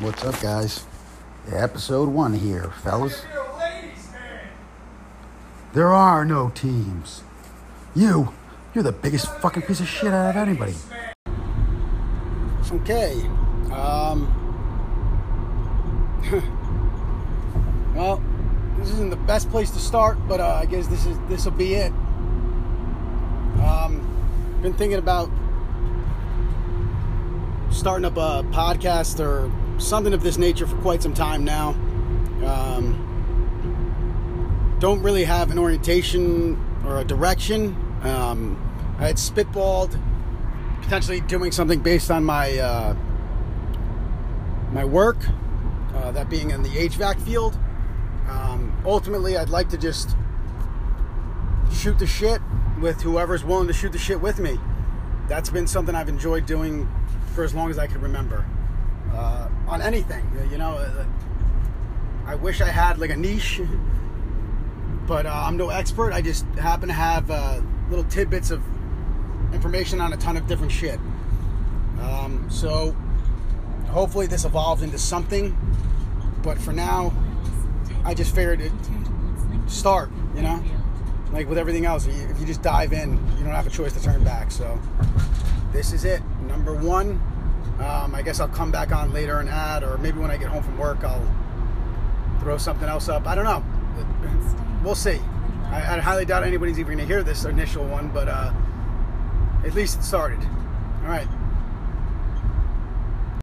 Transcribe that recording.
What's up, guys? Episode one here, fellas. There are no teams. You, you're the biggest fucking piece of shit out of anybody. Okay. Um. well, this isn't the best place to start, but uh, I guess this is this will be it. Um, been thinking about starting up a podcast or something of this nature for quite some time now. Um, don't really have an orientation or a direction. Um, I had spitballed potentially doing something based on my uh, my work, uh, that being in the HVAC field. Um, ultimately, I'd like to just shoot the shit with whoever's willing to shoot the shit with me. That's been something I've enjoyed doing for as long as I can remember. Uh, on anything, you know. uh, I wish I had like a niche, but uh, I'm no expert. I just happen to have uh, little tidbits of information on a ton of different shit. Um, so hopefully this evolves into something. But for now, I just figured it start. You know, like with everything else, if you just dive in, you don't have a choice to turn back. So this is it, number one. Um, I guess I'll come back on later and add, or maybe when I get home from work, I'll throw something else up. I don't know. We'll see. I, I highly doubt anybody's even going to hear this initial one, but uh, at least it started. All right.